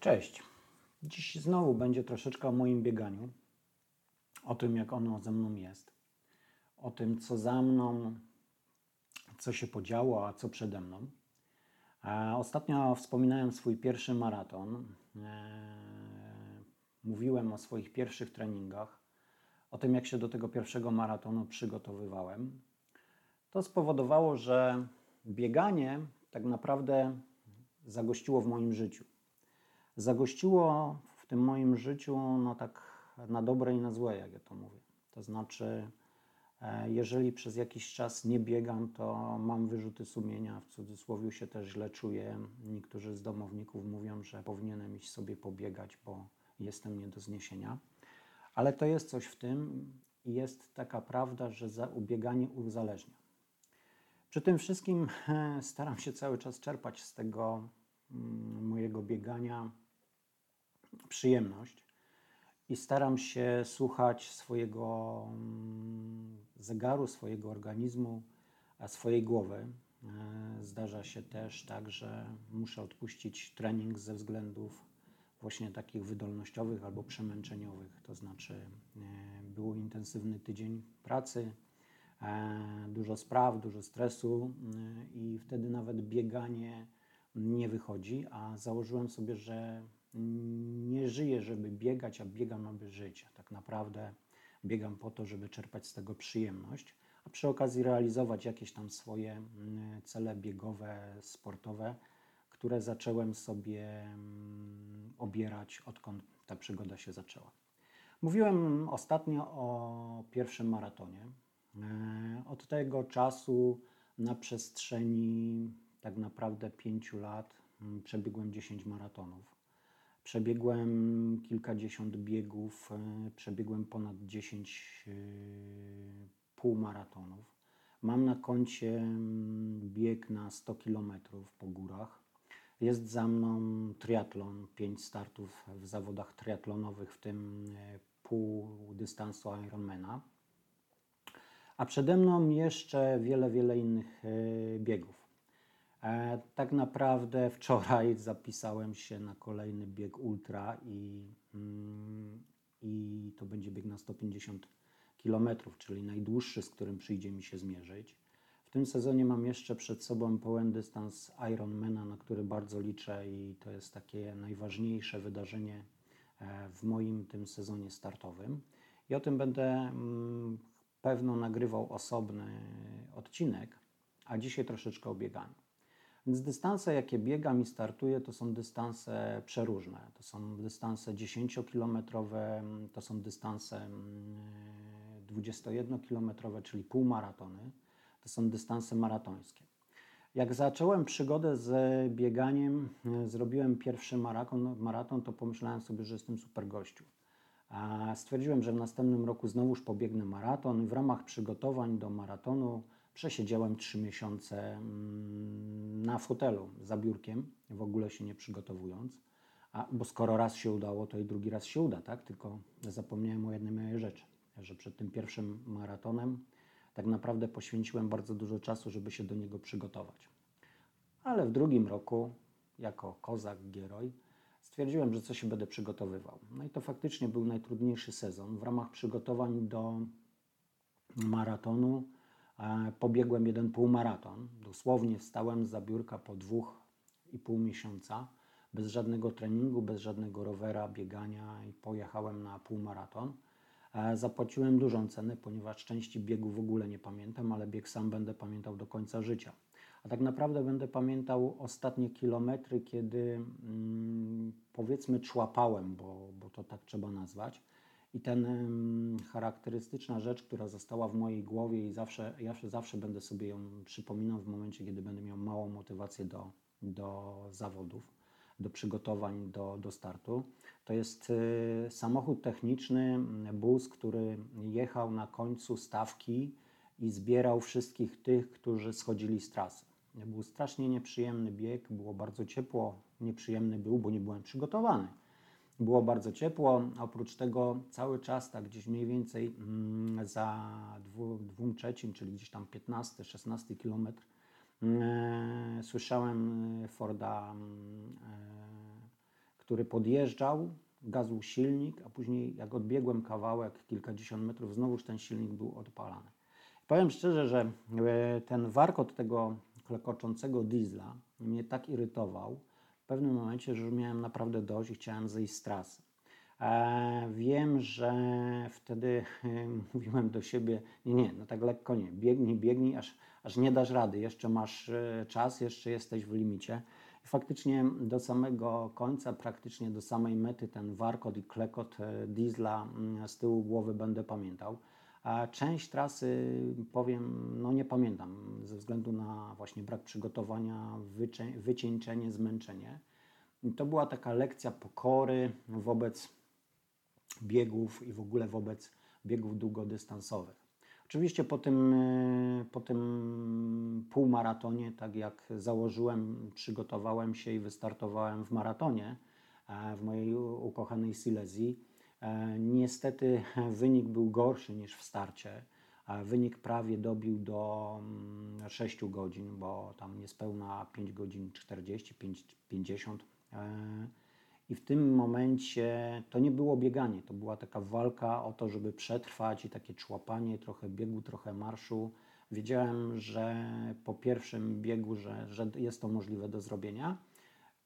Cześć. Dziś znowu będzie troszeczkę o moim bieganiu, o tym, jak ono ze mną jest, o tym, co za mną, co się podziało, a co przede mną. Ostatnio wspominałem swój pierwszy maraton. E, mówiłem o swoich pierwszych treningach, o tym, jak się do tego pierwszego maratonu przygotowywałem. To spowodowało, że bieganie tak naprawdę zagościło w moim życiu zagościło w tym moim życiu, no tak na dobre i na złe, jak ja to mówię. To znaczy, e, jeżeli przez jakiś czas nie biegam, to mam wyrzuty sumienia, w cudzysłowie się też źle czuję. Niektórzy z domowników mówią, że powinienem iść sobie pobiegać, bo jestem nie do zniesienia. Ale to jest coś w tym i jest taka prawda, że za ubieganie uzależnia. Przy tym wszystkim staram się cały czas czerpać z tego mojego biegania przyjemność i staram się słuchać swojego mm, zegaru, swojego organizmu, a swojej głowy. E, zdarza się też tak, że muszę odpuścić trening ze względów właśnie takich wydolnościowych albo przemęczeniowych. To znaczy, e, był intensywny tydzień pracy, e, dużo spraw, dużo stresu i wtedy nawet bieganie nie wychodzi, a założyłem sobie, że nie żyję, żeby biegać, a biegam, aby żyć. Tak naprawdę biegam po to, żeby czerpać z tego przyjemność, a przy okazji realizować jakieś tam swoje mm, cele biegowe, sportowe, które zacząłem sobie mm, obierać, odkąd ta przygoda się zaczęła. Mówiłem ostatnio o pierwszym maratonie. E, od tego czasu na przestrzeni tak naprawdę pięciu lat mm, przebiegłem 10 maratonów. Przebiegłem kilkadziesiąt biegów, e, przebiegłem ponad 10 e, półmaratonów. Mam na koncie mm, bieg na 100 km po górach. Jest za mną triatlon, 5 startów w zawodach triatlonowych, w tym e, pół dystansu Ironmana. A przede mną jeszcze wiele, wiele innych biegów. E, tak naprawdę wczoraj zapisałem się na kolejny bieg ultra i, mm, i to będzie bieg na 150 km, czyli najdłuższy, z którym przyjdzie mi się zmierzyć. W tym sezonie mam jeszcze przed sobą pełen dystans Ironmana, na który bardzo liczę i to jest takie najważniejsze wydarzenie e, w moim tym sezonie startowym. I o tym będę mm, pewno nagrywał osobny odcinek, a dzisiaj troszeczkę o bieganiu. Więc dystanse, jakie biegam i startuję, to są dystanse przeróżne. To są dystanse 10-kilometrowe, to są dystanse 21-kilometrowe, mm, czyli półmaratony. To są dystanse maratońskie. Jak zacząłem przygodę z bieganiem, e, zrobiłem pierwszy maraton, maraton, to pomyślałem sobie, że jestem super gościu. Stwierdziłem, że w następnym roku znowuż pobiegnę maraton. W ramach przygotowań do maratonu Przesiedziałem trzy miesiące mm, na fotelu za biurkiem, w ogóle się nie przygotowując. A, bo skoro raz się udało, to i drugi raz się uda, tak? Tylko zapomniałem o jednej mojej rzeczy, że przed tym pierwszym maratonem tak naprawdę poświęciłem bardzo dużo czasu, żeby się do niego przygotować. Ale w drugim roku, jako kozak, gieroj, stwierdziłem, że coś się będę przygotowywał. No i to faktycznie był najtrudniejszy sezon. W ramach przygotowań do maratonu pobiegłem jeden półmaraton. Dosłownie wstałem z biurka po dwóch i pół miesiąca, bez żadnego treningu, bez żadnego rowera, biegania i pojechałem na półmaraton. E, zapłaciłem dużą cenę, ponieważ części biegu w ogóle nie pamiętam, ale bieg sam będę pamiętał do końca życia. A tak naprawdę będę pamiętał ostatnie kilometry, kiedy mm, powiedzmy człapałem, bo, bo to tak trzeba nazwać i ten charakterystyczna rzecz, która została w mojej głowie i zawsze, ja zawsze będę sobie ją przypominał w momencie, kiedy będę miał małą motywację do, do zawodów, do przygotowań do, do startu, to jest y, samochód techniczny, bus, który jechał na końcu stawki i zbierał wszystkich tych, którzy schodzili z trasy. Był strasznie nieprzyjemny bieg, było bardzo ciepło, nieprzyjemny był, bo nie byłem przygotowany. Było bardzo ciepło, oprócz tego cały czas, tak gdzieś mniej więcej mm, za dwóm trzecim, czyli gdzieś tam 15-16 kilometr, mm, słyszałem Forda, mm, który podjeżdżał, gazł silnik, a później jak odbiegłem kawałek, kilkadziesiąt metrów, znowuż ten silnik był odpalany. Powiem szczerze, że e, ten warkot tego klekoczącego diesla mnie tak irytował pewnym momencie, że już miałem naprawdę dość i chciałem zejść z trasy. E, wiem, że wtedy mówiłem do siebie, nie, nie, no tak lekko nie, biegnij, biegnij, aż, aż nie dasz rady, jeszcze masz e, czas, jeszcze jesteś w limicie. I faktycznie do samego końca, praktycznie do samej mety ten warkot i klekot e, diesla mm, z tyłu głowy będę pamiętał. A część trasy, powiem, no nie pamiętam, ze względu na właśnie brak przygotowania, wycieńczenie, zmęczenie. I to była taka lekcja pokory wobec biegów i w ogóle wobec biegów długodystansowych. Oczywiście po tym, e, po tym półmaratonie, tak jak założyłem, przygotowałem się i wystartowałem w maratonie e, w mojej ukochanej Silesii. E, niestety wynik był gorszy niż w starcie. Wynik prawie dobił do 6 mm, godzin, bo tam niespełna 5 godzin 40, 5, 50 i w tym momencie to nie było bieganie, to była taka walka o to, żeby przetrwać i takie człapanie, trochę biegu, trochę marszu. Wiedziałem, że po pierwszym biegu, że, że jest to możliwe do zrobienia,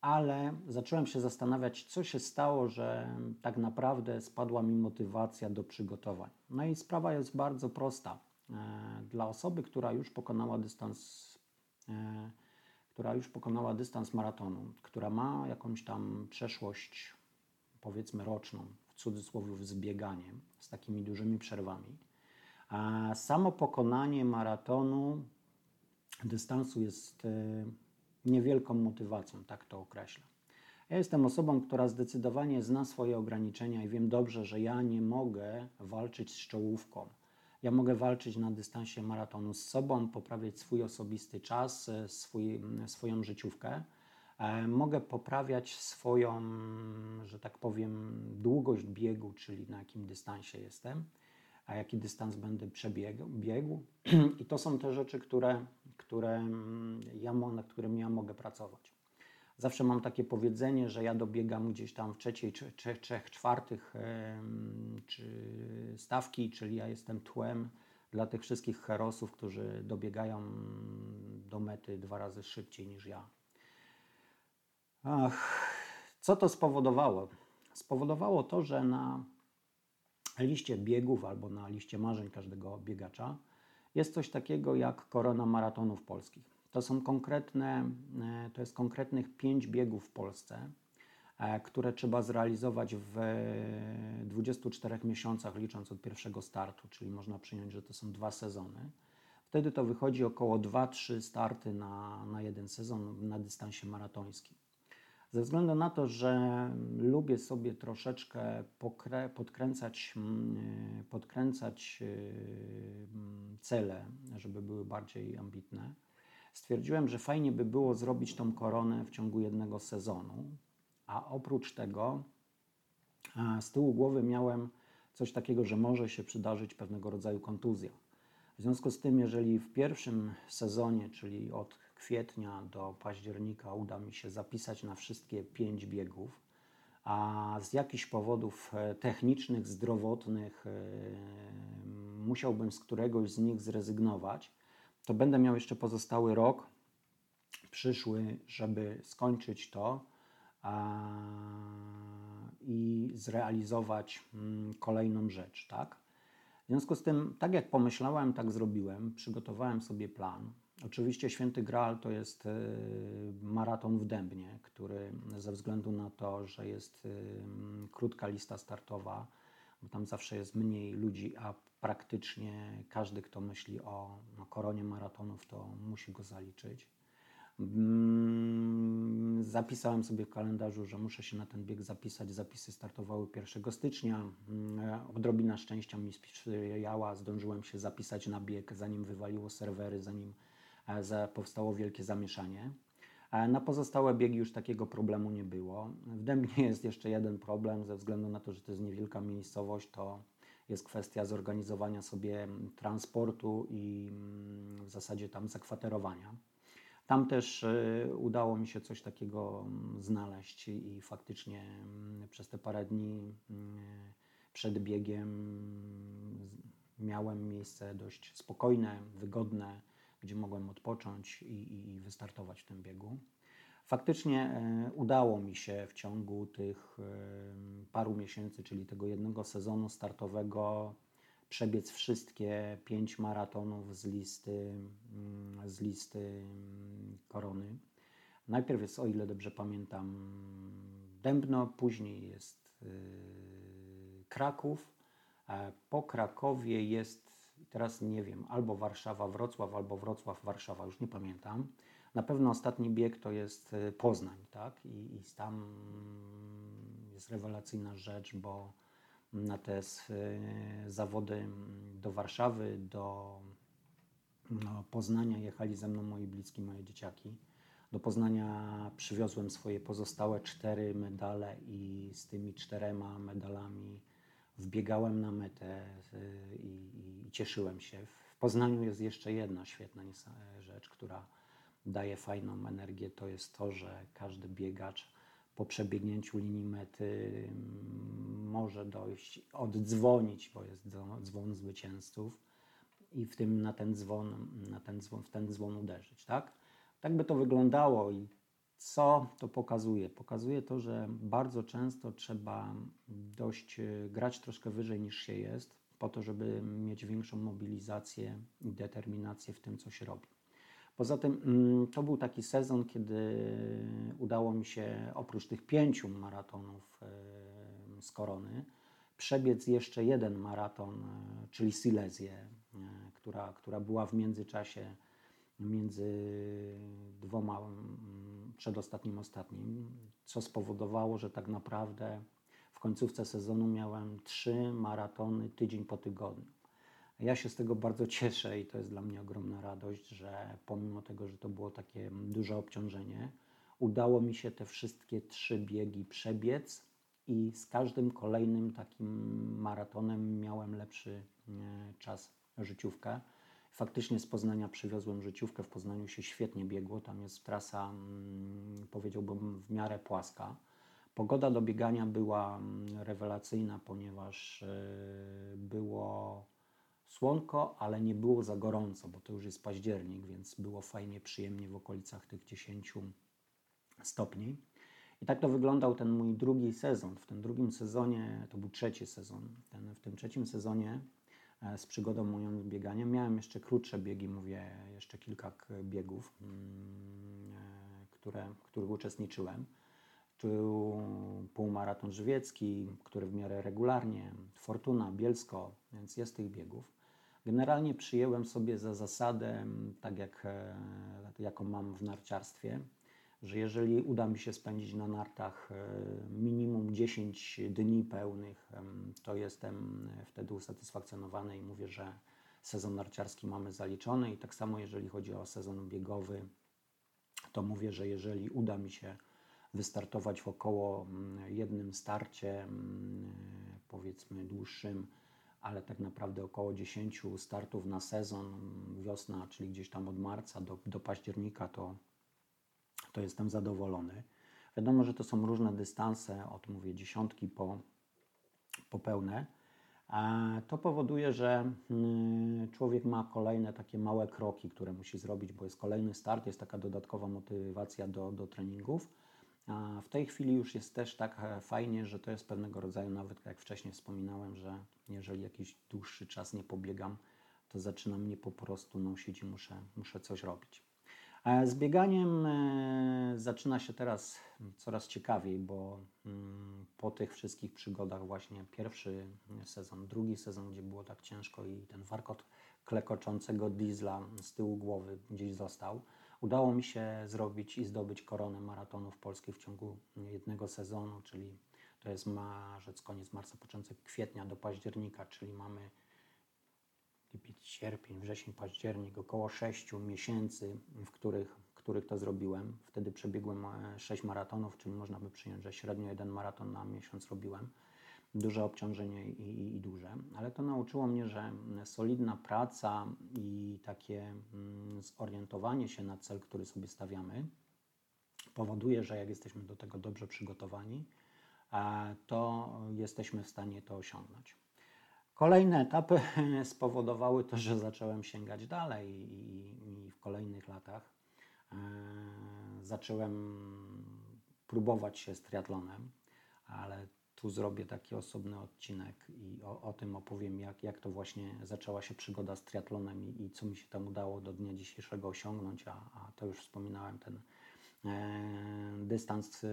ale zacząłem się zastanawiać, co się stało, że tak naprawdę spadła mi motywacja do przygotowań. No i sprawa jest bardzo prosta. E, dla osoby, która już pokonała dystans e, która już pokonała dystans maratonu, która ma jakąś tam przeszłość, powiedzmy roczną, w cudzysłowie z bieganiem, z takimi dużymi przerwami, a samo pokonanie maratonu, dystansu jest e, niewielką motywacją, tak to określę. Ja jestem osobą, która zdecydowanie zna swoje ograniczenia i wiem dobrze, że ja nie mogę walczyć z czołówką. Ja mogę walczyć na dystansie maratonu z sobą, poprawiać swój osobisty czas, e, swój, swoją życiówkę. E, mogę poprawiać swoją, że tak powiem, długość biegu, czyli na jakim dystansie jestem, a jaki dystans będę przebiegł. Biegł. I to są te rzeczy, które, które ja, nad którymi ja mogę pracować. Zawsze mam takie powiedzenie, że ja dobiegam gdzieś tam w trzeciej, trzech, trzech czwartych czy stawki, czyli ja jestem tłem dla tych wszystkich herosów, którzy dobiegają do mety dwa razy szybciej niż ja. Ach, co to spowodowało? Spowodowało to, że na liście biegów albo na liście marzeń każdego biegacza jest coś takiego jak korona maratonów polskich. To są konkretne, e, to jest konkretnych pięć biegów w Polsce, e, które trzeba zrealizować w 24 miesiącach, licząc od pierwszego startu, czyli można przyjąć, że to są dwa sezony. Wtedy to wychodzi około 2-3 starty na, na jeden sezon na dystansie maratońskim. Ze względu na to, że lubię sobie troszeczkę podkręcać, e, podkręcać cele, żeby były bardziej ambitne, stwierdziłem, że fajnie by było zrobić tą koronę w ciągu jednego sezonu, a oprócz tego z tyłu głowy miałem coś takiego, że może się przydarzyć pewnego rodzaju kontuzja. W związku z tym, jeżeli w pierwszym sezonie, czyli od kwietnia do października, uda mi się zapisać na wszystkie pięć biegów, a z jakichś powodów e, technicznych, zdrowotnych e, musiałbym z któregoś z nich zrezygnować, to będę miał jeszcze pozostały rok przyszły, żeby skończyć to i zrealizować mm, kolejną rzecz, tak? W związku z tym, tak jak pomyślałem, tak zrobiłem. Przygotowałem sobie plan. Oczywiście Święty Graal to jest y, maraton w Dębnie, który ze względu na to, że jest y, krótka lista startowa, bo tam zawsze jest mniej ludzi, a praktycznie każdy, kto myśli o koronie maratonów, to musi go zaliczyć. Mm, zapisałem sobie w kalendarzu, że muszę się na ten bieg zapisać. Zapisy startowały 1 stycznia. Mm, odrobina szczęścia mi sprzyjała. Zdążyłem się zapisać na bieg, zanim wywaliło serwery, zanim powstało wielkie zamieszanie. Na pozostałe biegi już takiego problemu nie było. W Dębnie jest jeszcze jeden problem, ze względu na to, że to jest niewielka miejscowość, to jest kwestia zorganizowania sobie transportu i mm, w zasadzie tam zakwaterowania. Tam też y, udało mi się coś takiego mm, znaleźć i faktycznie mm, przez te parę dni mm, przed biegiem miałem miejsce dość spokojne, wygodne, gdzie mogłem odpocząć i, i wystartować w tym biegu. Faktycznie e, udało mi się w ciągu tych e, paru miesięcy, czyli tego jednego sezonu startowego, przebiec wszystkie pięć maratonów z listy, mm, z listy mm, korony. Najpierw jest, o ile dobrze pamiętam, Dębno, później jest e, Kraków. Po Krakowie jest, teraz nie wiem, albo Warszawa, Wrocław, albo Wrocław, Warszawa, już nie pamiętam. Na pewno ostatni bieg to jest y, Poznań, tak? I, i tam jest rewelacyjna rzecz, bo na te y, zawody do Warszawy, do no, Poznania jechali ze mną moi bliscy, moje dzieciaki. Do Poznania przywiozłem swoje pozostałe cztery medale i z tymi czterema medalami wbiegałem na metę y, i, i, cieszyłem się. W Poznaniu jest jeszcze jedna świetna rzecz, która daje fajną energię, to jest to, że każdy biegacz po przebiegnięciu linii mety mm, może dojść, oddzwonić, bo jest dzwon zwycięzców i w tym na ten dzwon, na ten dzwon, w ten dzwon uderzyć, tak? Tak by to wyglądało i co to pokazuje? Pokazuje to, że bardzo często trzeba dość e, grać troszkę wyżej niż się jest, po to, żeby mieć większą mobilizację i determinację w tym, co się robi. Poza tym mm, to był taki sezon, kiedy udało mi się oprócz tych pięciu maratonów z korony przebiec jeszcze jeden maraton, e, czyli Silezję, e, która, która była w międzyczasie między dwoma mm, przedostatnim ostatnim, co spowodowało, że tak naprawdę w końcówce sezonu miałem trzy maratony tydzień po tygodniu. Ja się z tego bardzo cieszę i to jest dla mnie ogromna radość, że pomimo tego, że to było takie duże obciążenie, udało mi się te wszystkie trzy biegi przebiec i z każdym kolejnym takim maratonem miałem lepszy e, czas życiówkę. Faktycznie z Poznania przywiozłem życiówkę. W Poznaniu się świetnie biegło. Tam jest trasa, mm, powiedziałbym, w miarę płaska. Pogoda do biegania była mm, rewelacyjna, ponieważ e, było słonko, ale nie było za gorąco, bo to już jest październik, więc było fajnie, przyjemnie w okolicach tych 10 stopni. I tak to wyglądał ten mój drugi sezon. W tym drugim sezonie, to był trzeci sezon, ten, w tym trzecim sezonie z przygodą moją bieganiem miałem jeszcze krótsze biegi, mówię, jeszcze kilka biegów, mm, e, które, w których uczestniczyłem. Tu półmaraton żywiecki, który w miarę regularnie, Fortuna, Bielsko, więc jest tych biegów. Generalnie przyjęłem sobie za zasadę, tak jak e, jaką mam w narciarstwie, że jeżeli uda mi się spędzić na nartach e, minimum 10 dni pełnych, to jestem wtedy usatysfakcjonowany i mówię, że sezon narciarski mamy zaliczony. I tak samo jeżeli chodzi o sezon biegowy, to mówię, że jeżeli uda mi się wystartować w około jednym starcie, powiedzmy dłuższym, ale tak naprawdę około 10 startów na sezon, wiosna, czyli gdzieś tam od marca do, do października, to, to jestem zadowolony. Wiadomo, że to są różne dystanse, od mówię dziesiątki po, po pełne. To powoduje, że mm, człowiek ma kolejne takie małe kroki, które musi zrobić, bo jest kolejny start, jest taka dodatkowa motywacja do, do treningów. A w tej chwili już jest też tak e, fajnie, że to jest pewnego rodzaju, nawet jak wcześniej wspominałem, że jeżeli jakiś dłuższy czas nie pobiegam, to zaczyna mnie po prostu nosić i muszę, muszę coś robić. Z bieganiem e, zaczyna się teraz coraz ciekawiej, bo mm, po tych wszystkich przygodach, właśnie pierwszy sezon, drugi sezon, gdzie było tak ciężko i ten warkot klekoczącego diesla z tyłu głowy gdzieś został, udało mi się zrobić i zdobyć koronę maratonów polskich w ciągu jednego sezonu, czyli to jest marzec, koniec marca, początek kwietnia do października, czyli mamy lipiec, sierpień, wrzesień, październik, około 6 miesięcy, w których, których to zrobiłem. Wtedy przebiegłem 6 e, maratonów, czyli można by przyjąć, że średnio jeden maraton na miesiąc robiłem. duże obciążenie i, i, i duże, ale to nauczyło mnie, że solidna praca i takie mm, zorientowanie się na cel, który sobie stawiamy, powoduje, że jak jesteśmy do tego dobrze przygotowani, to jesteśmy w stanie to osiągnąć. Kolejne etapy spowodowały to, że zacząłem sięgać dalej i, i w kolejnych latach e, zacząłem próbować się z triatlonem, ale tu zrobię taki osobny odcinek i o, o, tym opowiem, jak, jak to właśnie zaczęła się przygoda z triatlonem i, i co mi się tam udało do dnia dzisiejszego osiągnąć, a, a to już wspominałem, ten dystans, e,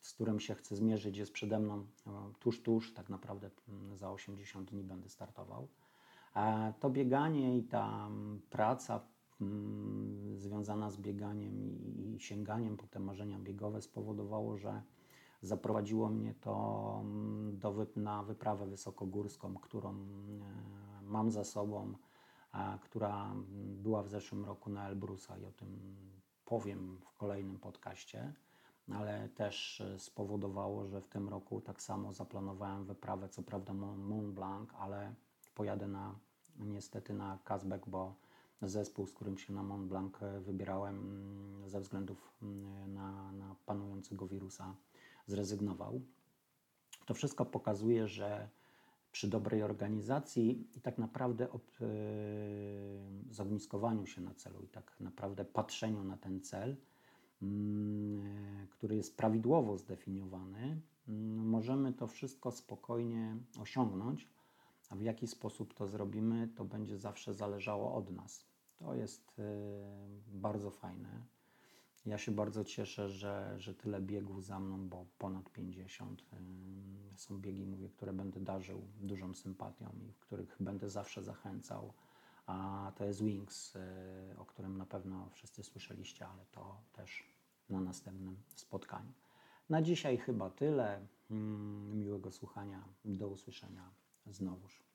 z którym się chcę zmierzyć, jest przede mną no, tuż, tuż, tak naprawdę mm, za 80 dni będę startował. E, to bieganie i ta praca mm, związana z bieganiem i, sięganiem po te marzenia biegowe spowodowało, że Zaprowadziło mnie to mm, do, na wyprawę wysokogórską, którą e, mam za sobą, która była w zeszłym roku na Elbrusa i o tym powiem w kolejnym podcaście, ale też e, spowodowało, że w tym roku tak samo zaplanowałem wyprawę, co prawda Mont Blanc, ale pojadę na, niestety na Kazbek, bo zespół, z którym się na Mont Blanc e, wybierałem mm, ze względów mm, na, na panującego wirusa zrezygnował. To wszystko pokazuje, że przy dobrej organizacji i tak naprawdę od, yy, zogniskowaniu się na celu i tak naprawdę patrzeniu na ten cel, yy, który jest prawidłowo zdefiniowany, yy, możemy to wszystko spokojnie osiągnąć, a w jaki sposób to zrobimy, to będzie zawsze zależało od nas. To jest y, bardzo fajne. Ja się bardzo cieszę, że, że tyle biegów za mną, bo ponad 50. Są biegi, mówię, które będę darzył dużą sympatią i w których będę zawsze zachęcał. A to jest Wings, y, o którym na pewno wszyscy słyszeliście, ale to też na następnym spotkaniu. Na dzisiaj chyba tyle. Mm, miłego słuchania. Do usłyszenia znowuż.